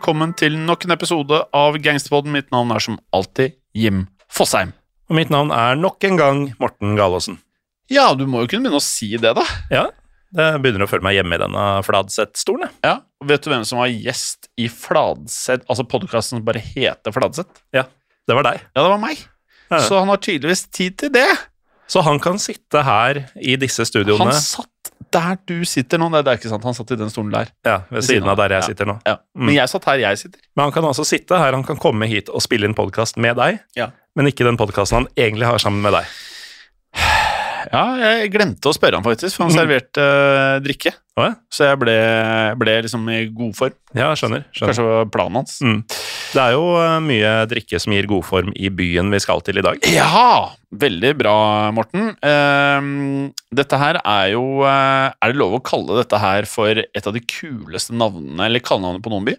velkommen til nok en episode av Gangsterpodden. Mitt navn er som alltid Jim Fosheim. Og mitt navn er nok en gang Morten Galaasen. Ja, du må jo kunne begynne å si det, da. Ja, jeg begynner å føle meg hjemme i denne Fladseth-stolen. Ja, og Vet du hvem som var gjest i Fladseth, altså podkasten som bare heter Fladseth? Ja, det var deg. Ja, det var meg. Ja. Så han har tydeligvis tid til det. Så han kan sitte her i disse studioene Han satt der du sitter nå. Nei, det er ikke sant. Han satt i den stolen der. ja, ved siden av der jeg sitter nå. Ja. Mm. Men jeg satt her jeg sitter. Men han kan altså sitte her, han kan komme hit og spille inn podkast med deg, Ja. men ikke den podkasten han egentlig har sammen med deg. Ja, jeg glemte å spørre han faktisk, for han serverte uh, drikke. Oh, ja? Så jeg ble, ble liksom i god form. Ja, skjønner. skjønner. Kanskje det var planen hans. Mm. Det er jo uh, mye drikke som gir god form i byen vi skal til i dag. Ja! Veldig bra, Morten. Uh, dette her er jo eh, Er det lov å kalle dette her for et av de kuleste navnene, eller kallenavnet på noen by?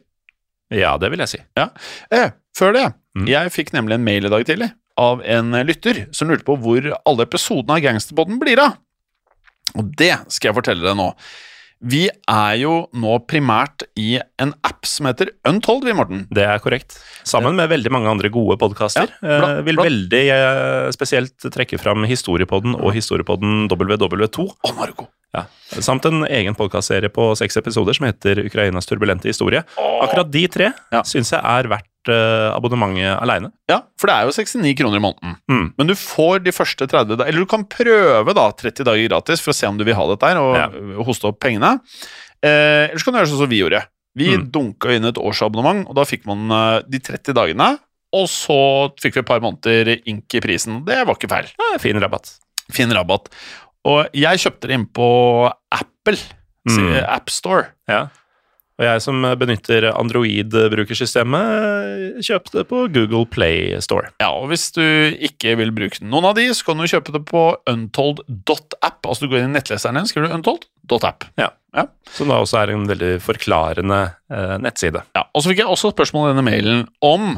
Ja, det vil jeg si. Eh, før det. Mm. Jeg fikk nemlig en mail i dag tidlig av en lytter som lurte på hvor alle episodene av Gangsterpodden blir av. Og det skal jeg fortelle deg nå. Vi er jo nå primært i en app som heter Untold, vi, Morten. Det er korrekt. Sammen med veldig mange andre gode podkaster. Ja, bra- eh, vil bra. veldig eh, spesielt trekke fram Historiepodden og Historiepodden WW2. Å, Marco. Ja. Samt en egen podkastserie på seks episoder som heter Ukrainas turbulente historie. Akkurat de tre Ja. syns jeg er verdt abonnementet aleine. Ja, for det er jo 69 kroner i måneden. Mm. Men du får de første 30 dager Eller du kan prøve da 30 dager gratis for å se om du vil ha dette her, og Ja. hoste opp pengene. Eh, eller så kan du gjøre sånn som vi gjorde. Vi Mm. dunka inn et årsabonnement, og da fikk man øh, de 30 dagene. Og så fikk vi et par måneder ink i prisen. Det var ikke feil. Ja, fin rabatt. Fin rabatt. Og jeg kjøpte det inn på Apple. Mm. AppStore. Ja. Og jeg som benytter Android-brukersystemet, kjøpte det på Google Play Store. Ja, og hvis du ikke vil bruke noen av de, så kan du kjøpe det på untold.app. Altså du går inn i nettleseren din, skriver du untold.app. Ja. Ja. Som da også er en veldig forklarende eh, nettside. Ja, og så fikk jeg også spørsmål i denne mailen om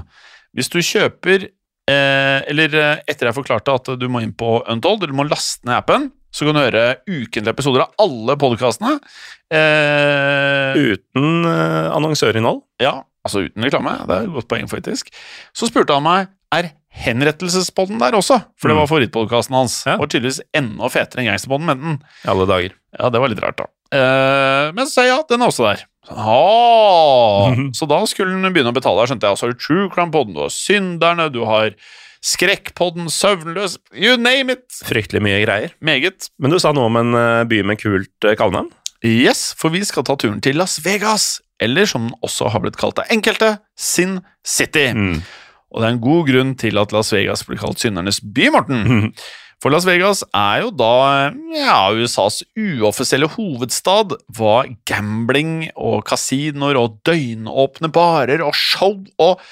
hvis du kjøper eh, Eller eh, etter jeg forklarte at du må inn på Untold, eller du må laste ned appen, så kan du høre ukentlige episoder av alle podkastene. Eh, Uten eh, annonsørinnhold. ja, altså uten reklame. Det er et godt poeng, faktisk. Så spurte han meg er Henrettelsespodden der også, for det Mm. var favorittpodkasten hans. Ja. Og tydeligvis enda fetere enn Gangsterpodden, men den I alle dager. Ja, det var litt rart, da. Eh, men så sa jeg ja, den er også der. Ah. Så da skulle den begynne å betale. skjønte jeg. Og så har du True Crime-podden, du har Synderne, du har Skrekkpodden, Søvnløs You name it! Fryktelig mye greier. Meget. Men du sa noe om en eh, by med kult uh, kallenavn? Yes, for vi skal ta turen til Las Vegas. Eller som den også har blitt kalt av enkelte, Sin City. Mm. Og det er en god grunn til at Las Vegas blir kalt syndernes by, Morten. Mm. For Las Vegas er jo da ja, USAs uoffisielle hovedstad hva gambling og kasinoer og døgnåpne barer og show og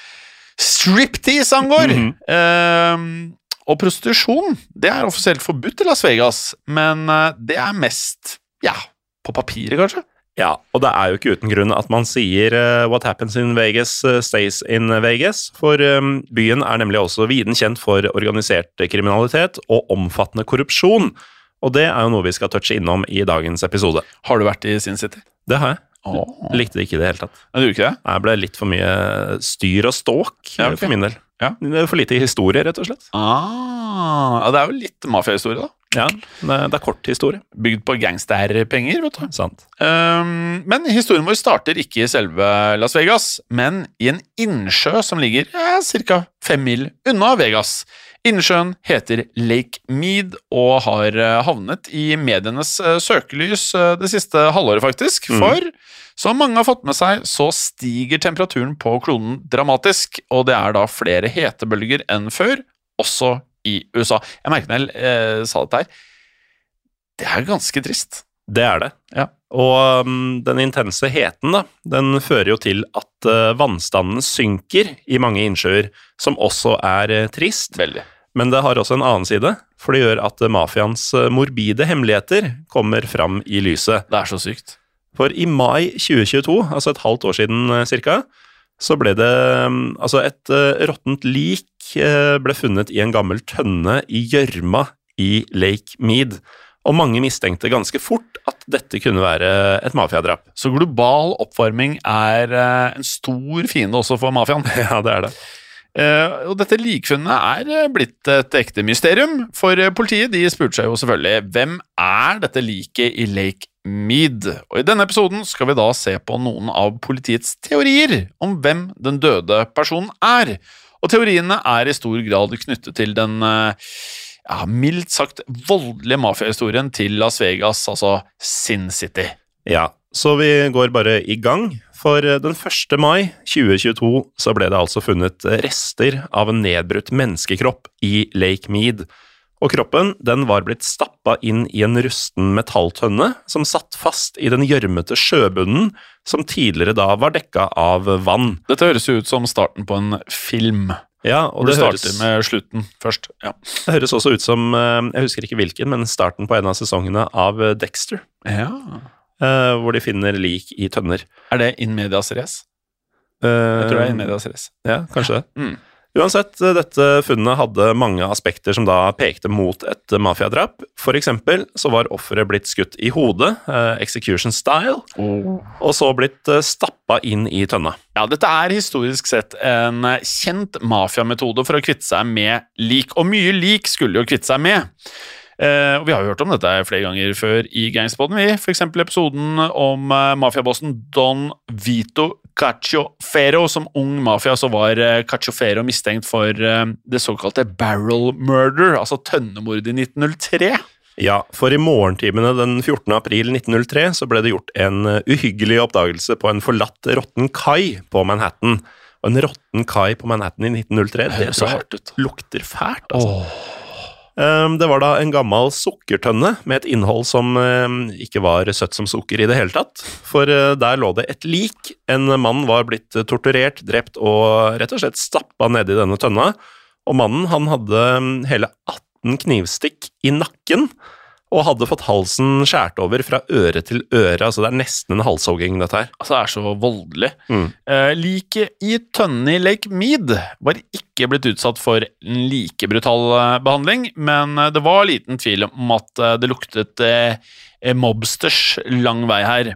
striptease angår. mm -hmm. uh, og prostitusjon det er offisielt forbudt i Las Vegas, men eh, det er mest ja, på papiret, kanskje. Ja, og det er jo ikke uten grunn at man sier uh, 'what happens in Vegas eh, stays in Vegas'. For um, byen er nemlig også viden kjent for organisert kriminalitet og omfattende korrupsjon. Og det er jo noe vi skal touche innom i dagens episode. Har du vært i Sin City? Det har jeg. Åh. Likte det ikke i det hele tatt. Nei, det? Det ble litt for mye styr og ståk Ja, okay. for min del. Ja. For lite historie, rett og slett. Ah, ja, det er jo litt mafiahistorie, da. Ja, det er, kort historie. Bygd på gangsterpenger, vet du. Sant. Um, men historien vår starter ikke i selve Las Vegas, men i en innsjø som ligger ja, ca. fem mil unna Vegas. Innsjøen heter Lake Mead og har eh, havnet i medienes eh, søkelys eh, det siste halvåret, faktisk. Mhm. For som mange har fått med seg, så stiger temperaturen på kloden dramatisk, og det er da flere hetebølger enn før, også i USA. Jeg merket når jeg eh, sa dette her. Det er ganske trist. Det er det. Ja. Og um, den intense heten da, den fører jo til at uh, vannstanden synker i mange innsjøer, som også er uh, trist. Veldig. Men det har også en annen side, for det gjør at uh, mafiaens morbide hemmeligheter kommer fram i lyset. Det er så sykt. For i mai 2022, altså et halvt år siden cirka, så ble det um, Altså, et uh, råttent lik uh, ble funnet i en gammel tønne i gjørma i Lake Mead. og mange mistenkte ganske fort at dette kunne være et mafiadrap. Så global oppvarming er eh, en stor fiende også for mafiaen. Ja, det er det. Uh, og dette likfunnet er eh, blitt et ekte mysterium, for eh, politiet de spurte seg jo selvfølgelig hvem er dette liket i Lake Mead? Og i denne episoden skal vi da se på noen av politiets teorier om hvem den døde personen er. Og teoriene er i stor grad knyttet til den eh, ja, mildt sagt voldelige mafiahistorien til Las Vegas, altså Sin City. Ja, så vi går bare i gang. For eh, den 1. mai 2022 så ble det altså funnet rester av en nedbrutt menneskekropp i Lake Mead. Og kroppen den var blitt stappa inn i en rusten metalltønne som satt fast i den gjørmete sjøbunnen som tidligere da var dekka av vann. Dette høres jo ut som starten på en film. Ja, Og det det høres, starter med slutten først. Ja. det høres også ut som eh, Jeg husker ikke hvilken, men starten på en av sesongene av eh, Dexter. ja. eh, Hvor de finner lik i tønner. Er det In Medias Res? Uh, Jeg tror det er In Medias Res. Ja, kanskje det. Mm. Uansett, eh, dette funnet hadde mange aspekter som da pekte mot et mafiadrap. For eksempel så var offeret blitt skutt i hodet, eh, execution style, og så blitt eh, stappa inn i tønna. Ja, dette er historisk sett en kjent mafiametode for å kvitte seg med lik, og mye lik skulle jo kvitte seg med. Eh, og Vi har jo hørt om dette flere ganger før i Gangspodden. vi. For eksempel episoden om mafiabossen Don Vito Cacciofero. Som ung mafia så var eh, Cacciofero mistenkt for eh, det såkalte barrel murder, altså tønnemord i 1903. Ja, for i morgentimene den 14. april 1903 så ble det gjort en eh, uhyggelig oppdagelse på en forlatt råtten kai på Manhattan. Og en råtten kai på Manhattan i 1903, det det, ut. lukter fælt, altså. Um, Det var da en gammel sukkertønne med et innhold som um, ikke var søtt som sukker i det hele tatt. For uh, der lå det et lik. En mann var blitt torturert, drept og rett og slett stappa nedi denne tønna. Og mannen han hadde um, hele 18 knivstikk i nakken. Og hadde fått halsen skåret over fra øre til øre. Altså det er nesten en halshogging, dette her. Altså, det er så voldelig. Mm. Eh, Liket i tønne i Lake Mead var ikke blitt utsatt for en like brutal eh, behandling, men eh, det var liten tvil om at det luktet eh, mobsters lang vei her.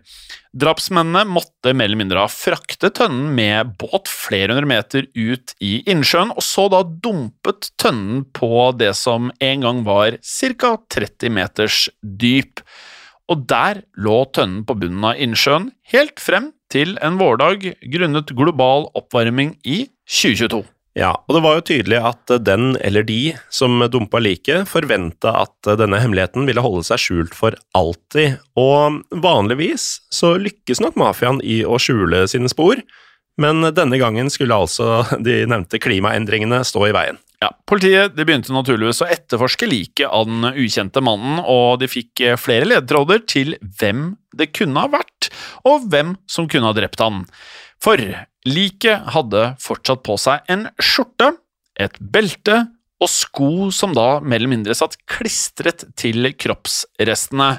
Drapsmennene måtte mer eller mindre ha fraktet tønnen med båt flere hundre meter ut i innsjøen, og så da dumpet tønnen på det som en gang var ca. 30 meters dyp. Og der lå tønnen på bunnen av innsjøen helt frem til en vårdag grunnet global oppvarming i 2022. Ja, og det var jo tydelig at den eller de som dumpa liket, forventa at denne hemmeligheten ville holde seg skjult for alltid, og vanligvis så lykkes nok mafiaen i å skjule sine spor, men denne gangen skulle altså de nevnte klimaendringene stå i veien. Ja, Politiet de begynte naturligvis å etterforske liket av den ukjente mannen, og de fikk flere ledetråder til hvem det kunne ha vært, og hvem som kunne ha drept han. For liket hadde fortsatt på seg en skjorte, et belte og sko som da mer eller mindre satt klistret til kroppsrestene.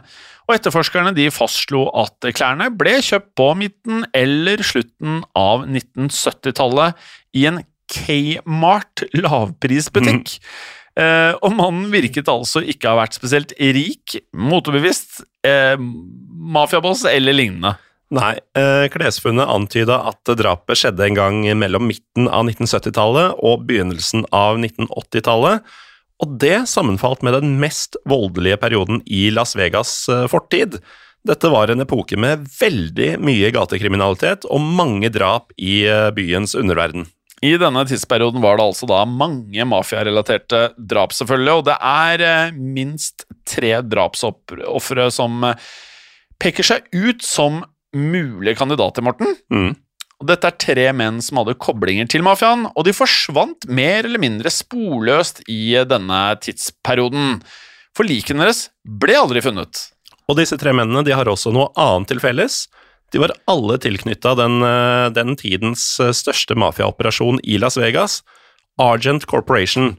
Og etterforskerne de fastslo at klærne ble kjøpt på midten eller slutten av 1970-tallet i en Kmart lavprisbutikk. Eh, og mannen virket altså ikke å ha vært spesielt rik, motebevisst, eh, mafiaboss eller lignende. Nei, eh, klesfunnet antyda at drapet skjedde en gang mellom midten av 1970-tallet og begynnelsen av 1980-tallet, og det sammenfalt med den mest voldelige perioden i Las Vegas eh, fortid. Dette var en epoke med veldig mye gatekriminalitet og mange drap i eh, byens underverden. I denne tidsperioden var det altså da mange mafiarelaterte drap, selvfølgelig, og det er minst tre drapsofre som peker seg ut som mulige kandidater, Morten. Mm. Og dette er tre menn som hadde koblinger til mafiaen, og de forsvant mer eller mindre sporløst i denne tidsperioden. For likene deres ble aldri funnet. Og disse tre mennene de har også noe annet til felles. De var alle tilknytta den, eh, den tidens eh, største mafiaoperasjon i Las Vegas, Argent Corporation.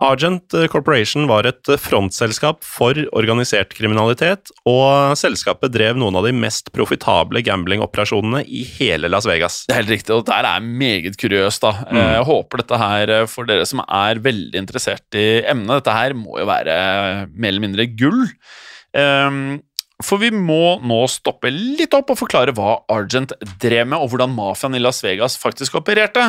Argent eh, Corporation var et frontselskap for organisert kriminalitet, og selskapet drev noen av de mest profitable gamblingoperasjonene i hele Las Vegas. Det er helt riktig, og dette er meget kuriøst. da. Mm. Jeg håper dette her, eh, for dere som er veldig interessert i emnet, dette her må jo være mer eller mindre gull. Ehm, for vi må nå stoppe litt opp og forklare hva Argent drev med, og hvordan mafiaen i Las Vegas faktisk opererte.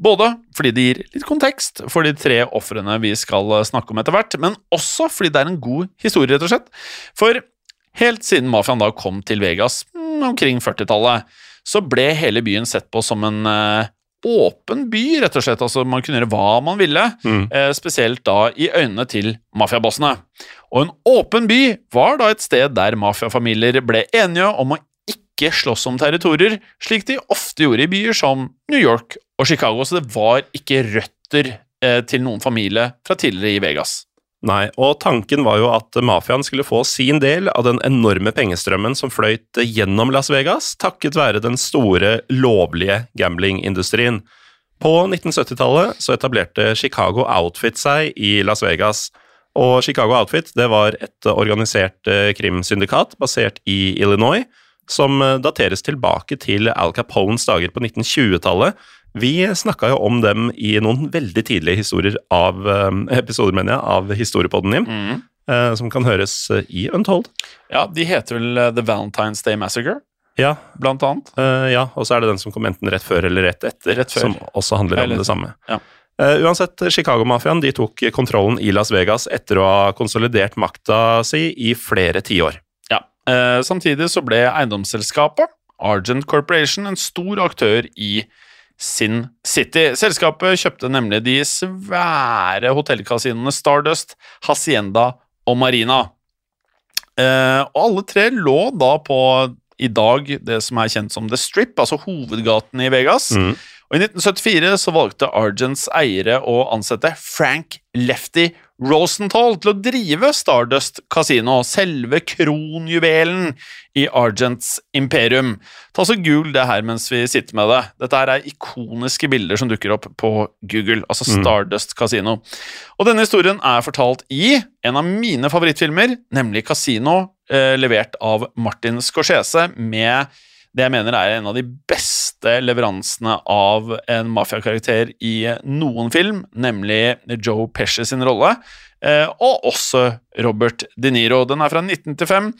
Både fordi det gir litt kontekst for de tre ofrene vi skal snakke om etter hvert, men også fordi det er en god historie, rett og slett. For helt siden mafiaen da kom til Vegas mm, omkring 40-tallet, så ble hele byen sett på som en eh, åpen by, rett og slett. Altså, man kunne gjøre hva man ville, Mm. eh, spesielt da i øynene til mafiabossene. Og en åpen by var da et sted der mafiafamilier ble enige om å ikke slåss om territorier, slik de ofte gjorde i byer som New York og Chicago, så det var ikke røtter eh, til noen familie fra tidligere i Vegas. Nei, og tanken var jo at mafiaen skulle få sin del av den enorme pengestrømmen som fløyt gjennom Las Vegas, takket være den store, lovlige gamblingindustrien. På 1970-tallet så etablerte Chicago Outfit seg i Las Vegas. Og Chicago Outfit det var et organisert eh, krimsyndikat basert i Illinois, som eh, dateres tilbake til Al Capones dager på 1920-tallet. Vi snakka jo om dem i noen veldig tidlige historier av eh, episoder mener jeg, av Historiepodden din, Mm. eh, som kan høres eh, i Untold. Ja, de heter vel The Valentine's Day Massacre, Ja, blant annet. ja, og så er det den som kom enten rett før eller rett etter, Rett som også handler om det samme. ja. Uansett, Chicago-mafiaen de tok kontrollen i Las Vegas etter å ha konsolidert makta si i flere tiår. Ja. Samtidig så ble eiendomsselskapet Argent Corporation en stor aktør i Sin City. Selskapet kjøpte nemlig de svære hotellkasinoene Stardust, Hacienda og Marina. Eh, og alle tre lå da på i dag det som er kjent som The Strip, altså hovedgaten i Vegas. Mm. Og I 1974 så valgte Argents eiere å ansette Frank Lefty Rosenthal til å drive Stardust Casino, selve kronjuvelen i Argents imperium. Ta så Google det her mens vi sitter med det. Dette er ikoniske bilder som dukker opp på Google, altså Mm. Stardust Casino. Og denne historien er fortalt i en av mine favorittfilmer, nemlig Casino, eh, levert av Martin Scorsese, med det jeg mener er en av de beste leveransene av en mafiakarakter i noen film, nemlig Joe Pesci sin rolle, eh, og også Robert De Niro. Den er fra 1995,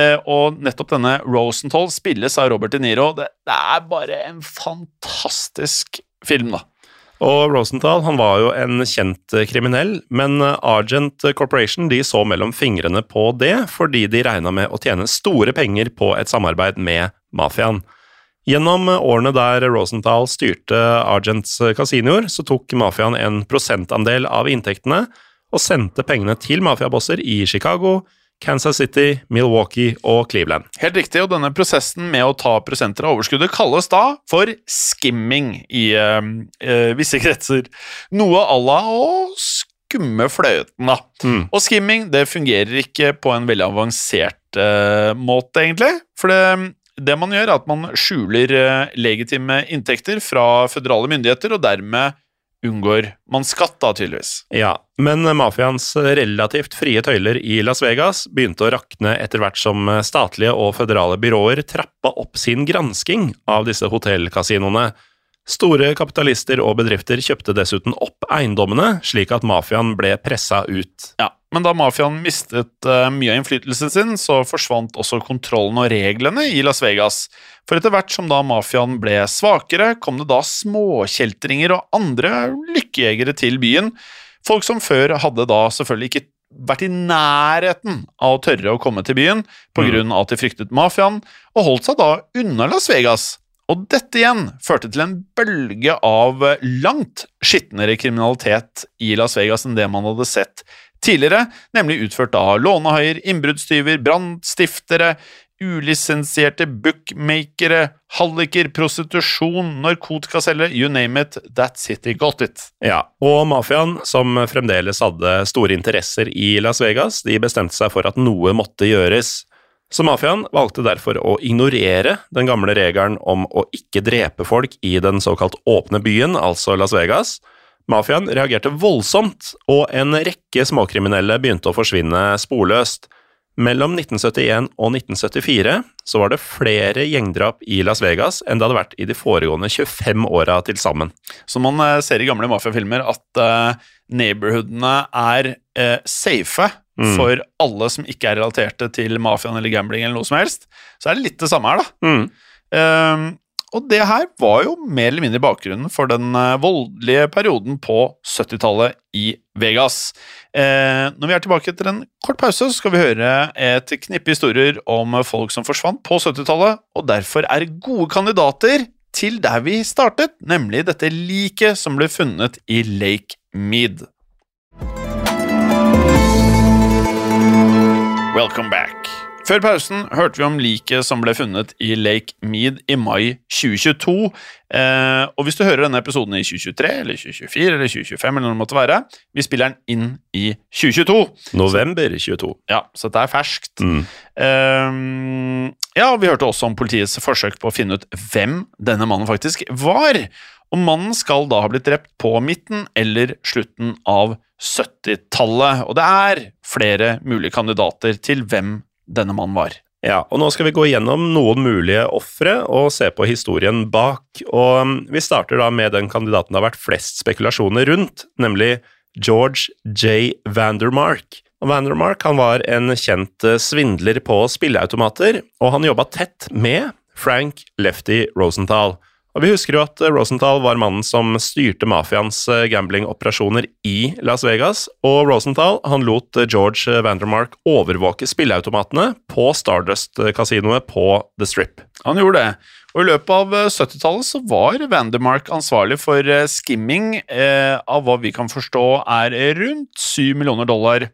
eh, og nettopp denne Rosenthal spilles av Robert De Niro. Det, det er bare en fantastisk film, da. Og Rosenthal han var jo en kjent kriminell, men Argent Corporation de så mellom fingrene på det, fordi de regna med å tjene store penger på et samarbeid med mafiaen. Gjennom årene der Rosenthal styrte Argents kasinoer, så tok mafiaen en prosentandel av inntektene og sendte pengene til mafiabosser i Chicago, Kansas City, Milwaukee og Cleveland. Helt riktig, og denne prosessen med å ta prosenter av overskuddet kalles da for skimming i øh, visse kretser. Noe à la å skumme fløyten, da. Mm. Og skimming det fungerer ikke på en veldig avansert øh, måte, egentlig. For det, det man gjør, er at man skjuler eh, legitime inntekter fra føderale myndigheter, og dermed unngår man skatt, da, tydeligvis. Ja, men mafiaens relativt frie tøyler i Las Vegas begynte å rakne etter hvert som statlige og føderale byråer trappa opp sin gransking av disse hotellkasinoene. Store kapitalister og bedrifter kjøpte dessuten opp eiendommene, slik at mafiaen ble pressa ut. Ja, Men da mafiaen mistet eh, mye av innflytelsen sin, så forsvant også kontrollen og reglene i Las Vegas. For etter hvert som da mafiaen ble svakere, kom det da småkjeltringer og andre lykkejegere til byen. Folk som før hadde da selvfølgelig ikke vært i nærheten av å tørre å komme til byen på Mm. at de fryktet mafiaen, og holdt seg da unna Las Vegas. Og dette igjen førte til en bølge av langt skitnere kriminalitet i Las Vegas enn det man hadde sett tidligere, nemlig utført av lånehaier, innbruddstyver, brannstiftere, ulisensierte bookmakere, halliker, prostitusjon, narkotikaselgere, you name it, that city got it. Ja, og mafiaen, som fremdeles hadde store interesser i Las Vegas, de bestemte seg for at noe måtte gjøres. Så mafiaen valgte derfor å ignorere den gamle regelen om å ikke drepe folk i den såkalt åpne byen, altså Las Vegas. Mafiaen reagerte voldsomt, og en rekke småkriminelle begynte å forsvinne sporløst. Mellom 1971 og 1974 så var det flere gjengdrap i Las Vegas enn det hadde vært i de foregående 25 åra til sammen. Så man eh, ser i gamle mafiafilmer at uh, neighborhoodene er uh, safe Mm. for alle som ikke er relaterte til mafiaen eller gambling eller noe som helst, så er det litt det samme her, da. Mm. Ehm, og det her var jo mer eller mindre bakgrunnen for den eh, voldelige perioden på 70-tallet i Vegas. Eh, når vi er tilbake etter en kort pause, så skal vi høre et knippe historier om folk som forsvant på 70-tallet, og derfor er gode kandidater til der vi startet, nemlig dette liket som ble funnet i Lake Mead. Welcome back. Før pausen hørte vi om liket som ble funnet i Lake Mead i mai 2022. Eh, og hvis du hører denne episoden i 2023 eller 2024 eller 2025, eller noe det måtte være, vi spiller den inn i 2022. November 22. Ja, så det er ferskt. Mm. Eh, ja, vi hørte også om politiets forsøk på å finne ut hvem denne mannen faktisk var. Og mannen skal da ha blitt drept på midten eller slutten av 70-tallet. Og det er flere mulige kandidater til hvem denne mannen var. Ja, og nå skal vi gå gjennom noen mulige ofre og se på historien bak. Og um, vi starter da med den kandidaten det har vært flest spekulasjoner rundt, nemlig George J. Vandermark. Og Vandermark han var en kjent eh, svindler på spilleautomater, og han jobba tett med Frank Lefty Rosenthal. Og Vi husker jo at eh, Rosenthal var mannen som styrte mafiaens eh, gamblingoperasjoner i Las Vegas, og Rosenthal han lot eh, George Vandermark overvåke spilleautomatene på Stardust-kasinoet på The Strip. Han gjorde det. Og I løpet av eh, 70-tallet så var Vandermark ansvarlig for skimming eh, av hva vi kan forstå er rundt 7 millioner dollar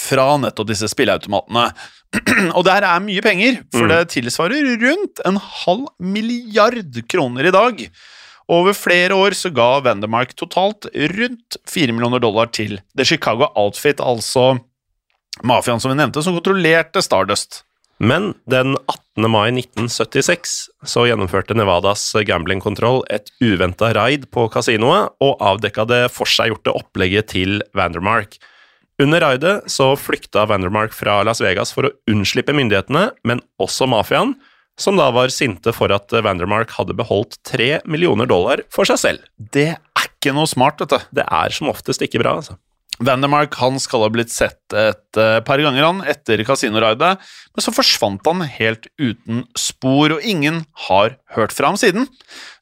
fra nettopp disse spilleautomatene. Og det her er mye penger, for Mm. det tilsvarer rundt en halv milliard kroner i dag. Over flere år så ga Vandermark totalt rundt 4 millioner dollar til The Chicago Outfit, altså mafiaen som vi nevnte, som kontrollerte Stardust. Men den 18. mai 1976 så gjennomførte Nevadas gamblingkontroll et uventa raid på kasinoet og avdekka det forseggjorte opplegget til Vandermark. Under raidet så flykta Vandermark fra Las Vegas for å unnslippe myndighetene, men også mafiaen, som da var sinte for at Vandermark hadde beholdt tre millioner dollar for seg selv. Det er ikke noe smart, dette. Det er som oftest ikke bra, altså. Vandermark han skal ha blitt sett et eh, par ganger han etter kasinoraidet, men så forsvant han helt uten spor, og ingen har hørt fra ham siden.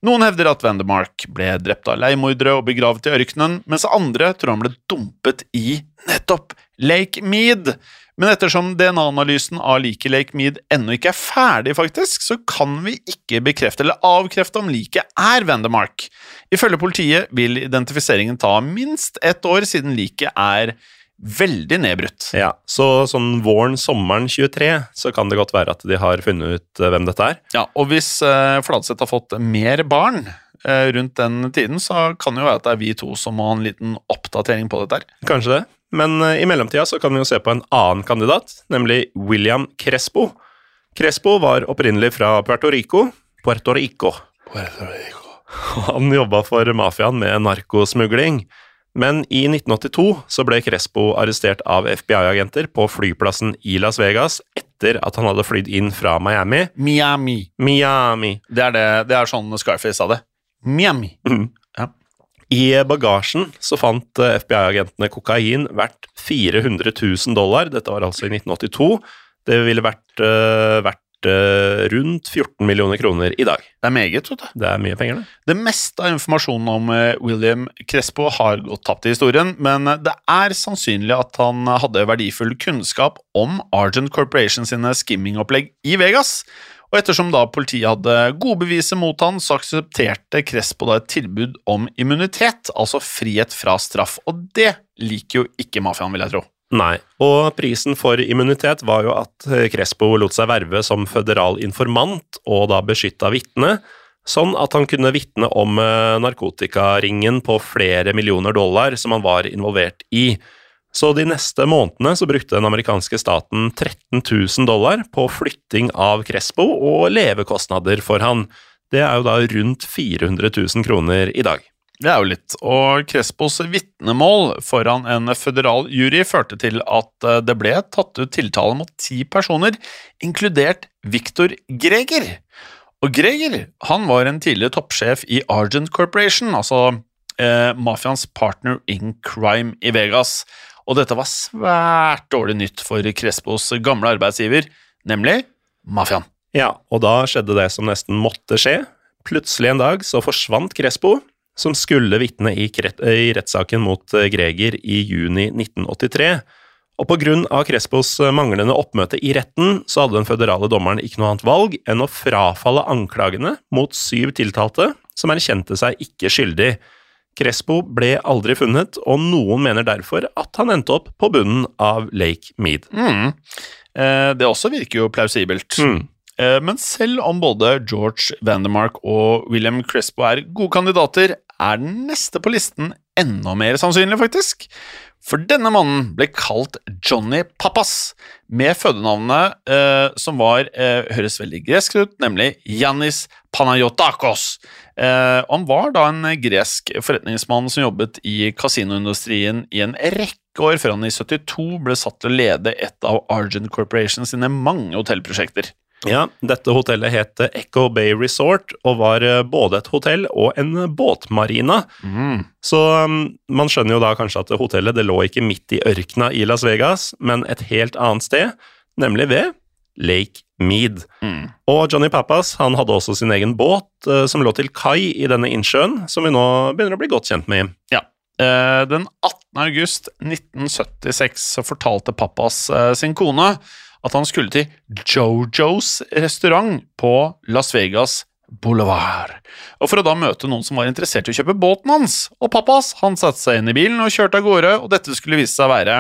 Noen hevder at Vandermark ble drept av leiemordere og begravet i ørkenen, mens andre tror han ble dumpet i nettopp Lake Mead. Men ettersom DNA-analysen av liket Lake Mead ennå ikke er ferdig, faktisk, så kan vi ikke bekrefte eller avkrefte om liket er Vandermark. Ifølge politiet vil identifiseringen ta minst ett år, siden liket er veldig nedbrutt. Ja, Så sånn våren-sommeren 23 så kan det godt være at de har funnet ut eh, hvem dette er. Ja, og hvis uh, Fladseth har fått mer barn eh, rundt den tiden, så kan det jo være at det er vi to som må ha en liten oppdatering på dette her. Kanskje det. Men eh, i mellomtida så kan vi jo se på en annen kandidat, nemlig William Crespo. Crespo var opprinnelig fra Puerto Rico. Puerto Rico. Puerto Rico. Han jobba for mafiaen med narkosmugling. Men i 1982 så ble Crespo arrestert av FBI-agenter på flyplassen i Las Vegas etter at han hadde flydd inn fra Miami. Miami. Miami. Det er, det, det er sånn Scarface sa det. Miami. Ja. I bagasjen så fant eh, FBI-agentene kokain verdt 400 000 dollar. Dette var altså i 1982. Det ville vært, uh, vært eh, rundt 14 millioner kroner i dag. Det er meget, vet du. Det er mye penger, det. Det meste av informasjonen om eh, William Crespo har gått tapt i historien, men eh, det er sannsynlig at han hadde verdifull kunnskap om Argent Corporation sine skimmingopplegg i Vegas. Og ettersom da politiet hadde gode beviser mot han, så aksepterte Crespo da et tilbud om immunitet, altså frihet fra straff. Og det liker jo ikke mafiaen, vil jeg tro. Nei, og prisen for immunitet var jo at eh, Crespo lot seg verve som føderal informant og da beskytta vitne, sånn at han kunne vitne om eh, narkotikaringen på flere millioner dollar som han var involvert i. Så de neste månedene så brukte den amerikanske staten 13 000 dollar på flytting av Crespo og levekostnader for han. Det er jo da rundt 400 000 kroner i dag. Det er jo litt, og Crespos vitnemål foran en føderal jury førte til at eh, det ble tatt ut tiltale mot ti personer, inkludert Victor Greger. Og Greger han var en tidligere toppsjef i Argent Corporation, altså eh, mafiaens partner in crime i Vegas. Og dette var svært dårlig nytt for Crespos gamle arbeidsgiver, nemlig mafiaen. Ja, og da skjedde det som nesten måtte skje. Plutselig en dag så forsvant Crespo, som skulle vitne i, i rettssaken mot eh, Greger i juni 1983. Og av Crespos eh, manglende oppmøte i retten, så hadde den føderale dommeren ikke noe annet valg enn å frafalle anklagene mot syv tiltalte som erkjente seg ikke skyldig. Crespo ble aldri funnet, og noen mener derfor at han endte opp på bunnen av Lake Mead. Mm. Eh, det også virker jo plausibelt. Mm. Eh, Men selv om både George Vandermark og William Crespo er gode kandidater, er den neste på listen enda mer sannsynlig, faktisk. For denne mannen ble kalt Johnny Pappas, med fødenavnet eh, som var, eh, høres veldig gresk ut, nemlig Yannis Panayotakos. Eh, han var da en gresk forretningsmann som jobbet i kasinoindustrien i en rekke år før han i 72 ble satt til å lede et av Argent Corporation sine mange hotellprosjekter. Ja, dette hotellet het Echo Bay Resort, og var eh, både et hotell og en båtmarina. Så um, man skjønner jo da kanskje at hotellet det lå ikke midt i ørkena i Las Vegas, men et helt annet sted, nemlig ved Lake Mead. Mm. Og Johnny Pappas han hadde også sin egen båt uh, som lå til kai i denne innsjøen, som vi nå begynner å bli godt kjent med. Ja. Uh, Den 18. august 1976 så fortalte pappas uh, sin kone at han skulle til Jojos restaurant på Las Vegas Boulevard. Og for å da møte noen som var interessert i å kjøpe båten hans. Og pappas han satte seg inn i bilen og kjørte av gårde, og dette skulle vise seg å være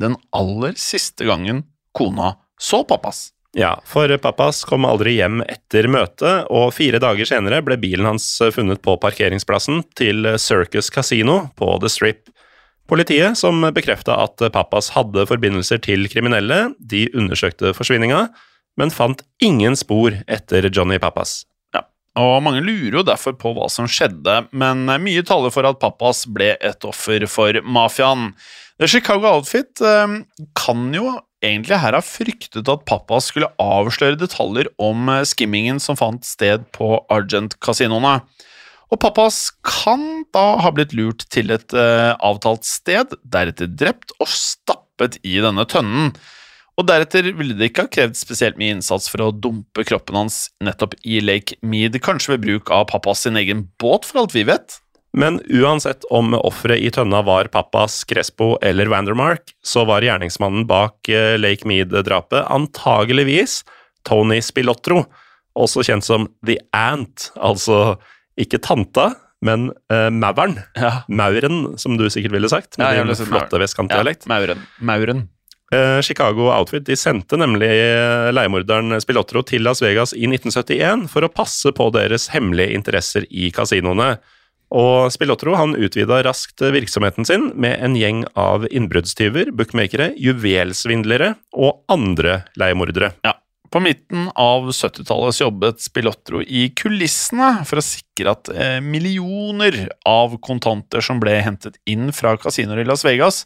den aller siste gangen kona så pappas. Ja, for Pappas kom aldri hjem etter møtet, og fire dager senere ble bilen hans funnet på parkeringsplassen til Circus Casino på The Strip. Politiet, som bekrefta at Pappas hadde forbindelser til kriminelle, de undersøkte forsvinninga, men fant ingen spor etter Johnny Pappas. Ja, og mange lurer jo derfor på hva som skjedde, men mye taler for at Pappas ble et offer for mafiaen. The Chicago Outfit eh, kan jo egentlig her ha fryktet at Pappas skulle avsløre detaljer om skimmingen som fant sted på Argent-kasinoene. Og Pappas kan da ha blitt lurt til et uh, avtalt sted, deretter drept og stappet i denne tønnen. Og deretter ville det ikke ha krevd spesielt mye innsats for å dumpe kroppen hans nettopp i Lake Mead, kanskje ved bruk av pappas sin egen båt, for alt vi vet. Men uansett om offeret i tønna var Pappas, Crespo eller Vandermark, så var gjerningsmannen bak eh, Lake Mead-drapet antageligvis Tony Spilotro, også kjent som The Ant, altså ikke tanta, men uh, mauren. Ja, Mauren, som du sikkert ville sagt, med Ja, din flotte vestkantdialekt. Mauren. Mauren. Uh, Chicago Outfit de sendte nemlig eh, leiemorderen Spilotro til Las Vegas i 1971 for å passe på deres hemmelige interesser i kasinoene. Og Spilotro han utvida raskt virksomheten sin med en gjeng av innbruddstyver, bookmakere, juvelsvindlere og andre leiemordere. Ja. På midten av 70-tallet jobbet Spilotro i kulissene for å sikre at eh, millioner av kontanter som ble hentet inn fra kasinoer i Las Vegas,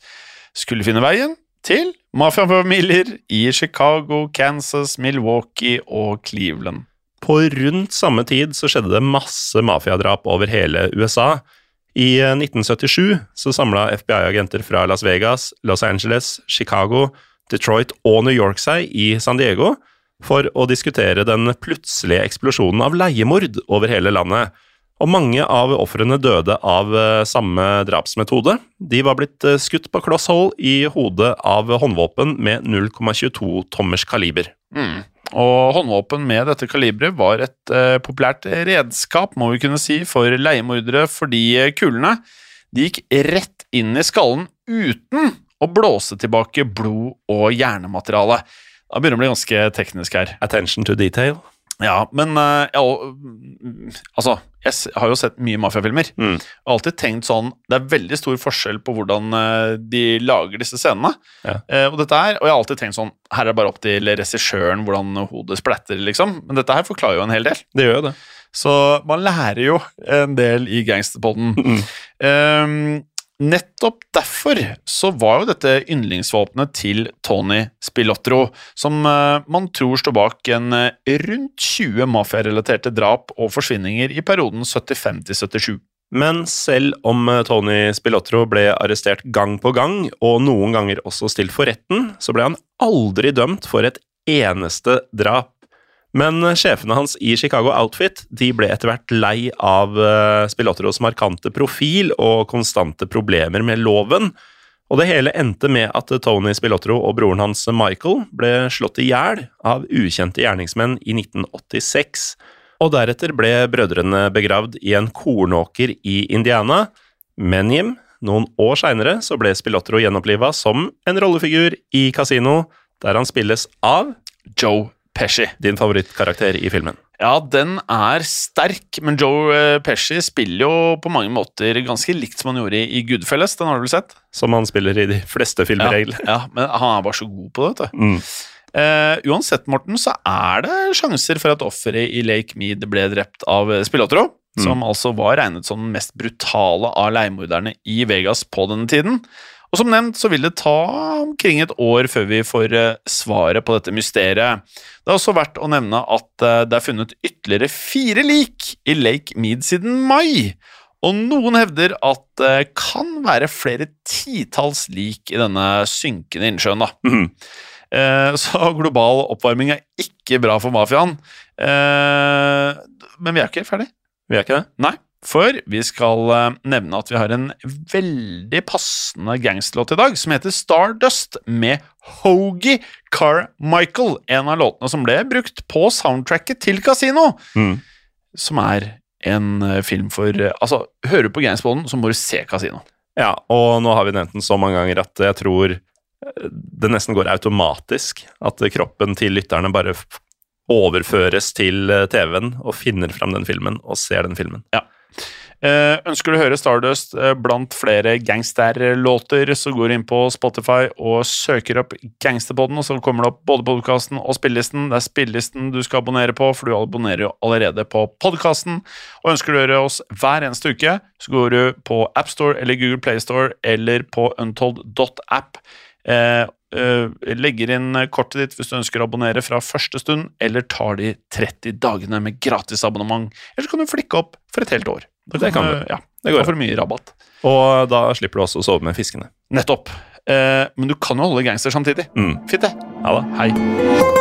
skulle finne veien til mafiafamilier i Chicago, Kansas, Milwaukee og Cleveland. På rundt samme tid så skjedde det masse mafiadrap over hele USA. I eh, 1977 så samla FBI-agenter fra Las Vegas, Los Angeles, Chicago, Detroit og New York seg i San Diego for å diskutere den plutselige eksplosjonen av leiemord over hele landet. Og mange av ofrene døde av eh, samme drapsmetode. De var blitt eh, skutt på kloss hold i hodet av håndvåpen med 0,22 tommers kaliber. Mm. Og håndvåpen med dette kaliberet var et eh, populært redskap, må vi kunne si, for leiemordere, fordi eh, kulene de gikk rett inn i skallen uten å blåse tilbake blod og hjernemateriale. Da begynner det å bli ganske teknisk her. Attention to detail. Ja, men eh, ja, mm, Altså, jeg har jo sett mye mafiafilmer. Mm. Og alltid tenkt sånn Det er veldig stor forskjell på hvordan eh, de lager disse scenene. Ja. Eh, og dette her, og jeg har alltid tenkt sånn Her er det bare opp til regissøren hvordan hodet splatter, liksom. Men dette her forklarer jo en hel del. Det gjør jo det. Så man lærer jo en del i gangsterpodden. Mm. Ehm, nettopp derfor så var jo dette yndlingsvåpenet til Tony Spilotro, som eh, man tror står bak en eh, rundt 20 mafiarelaterte drap og forsvinninger i perioden 75 til 77. Men selv om eh, Tony Spilotro ble arrestert gang på gang, og noen ganger også stilt for retten, så ble han aldri dømt for et eneste drap. Men eh, sjefene hans i Chicago Outfit de ble etter hvert lei av Spilotteros markante profil og konstante problemer med loven, og det hele endte med at Tony Spilottero og broren hans Michael ble slått i hjel av ukjente gjerningsmenn i 1986 og deretter ble brødrene begravd i en kornåker i Indiana. Men Jim, noen år seinere så ble Spilottero gjenoppliva som en rollefigur i Casino, der han spilles av Joe Pesci. Din favorittkarakter i filmen. Ja, den er sterk, men Joe eh, Pesci spiller jo på mange måter ganske likt som han gjorde i Goodfellas. Den har du vel sett? Som han spiller i de fleste filmer, ja, ja, men han er bare så god på det, vet du. Mm. Uh, uansett, Morten, så er det sjanser for at offeret i Lake Mead ble drept av Spilotro, mm. som altså var regnet som den mest brutale av leiemorderne i Vegas på denne tiden. Og som nevnt så vil det ta omkring et år før vi får uh, svaret på dette mysteriet. Det er også verdt å nevne at uh, det er funnet ytterligere fire lik i Lake Mead siden mai. Og noen hevder at det kan være flere titalls lik i denne synkende innsjøen. da. Mm. Eh, så global oppvarming er ikke bra for mafiaen. Eh, men vi er ikke ferdig. Vi er ikke det? Nei. For vi skal eh, nevne at vi har en veldig passende gangsterlåt i dag, som heter Stardust, med Hogie Carmichael. En av låtene som ble brukt på soundtracket til Casino. Mm. Som er en film for Altså, hører du på Gangsterbollen, så må du se Casino. Ja, og nå har vi nevnt den så mange ganger at jeg tror det nesten går automatisk. At kroppen til lytterne bare overføres til eh, TV-en og finner fram den filmen og ser den filmen. Ja. Eh, ønsker du å høre Stardust eh, blant flere gangsterlåter, så går du inn på Spotify og søker opp Gangsterpodden, og så kommer det opp både podkasten og spillelisten. Det er spillelisten du skal abonnere på, for du abonnerer jo allerede på podkasten. Og ønsker du å høre oss hver eneste uke, så går du på AppStore eller Google Playstore eller på untold.app. legger inn kortet ditt hvis du ønsker å abonnere fra første stund, eller tar de 30 dagene med gratisabonnement. Eller så kan du flikke opp for et helt år. Da det kan du. Ja, det går for mye rabatt. Og da slipper du også å sove med fiskene. Nettopp. Eh, men du kan jo holde gangster samtidig. Mm. Fint, det. Ja det. Hei.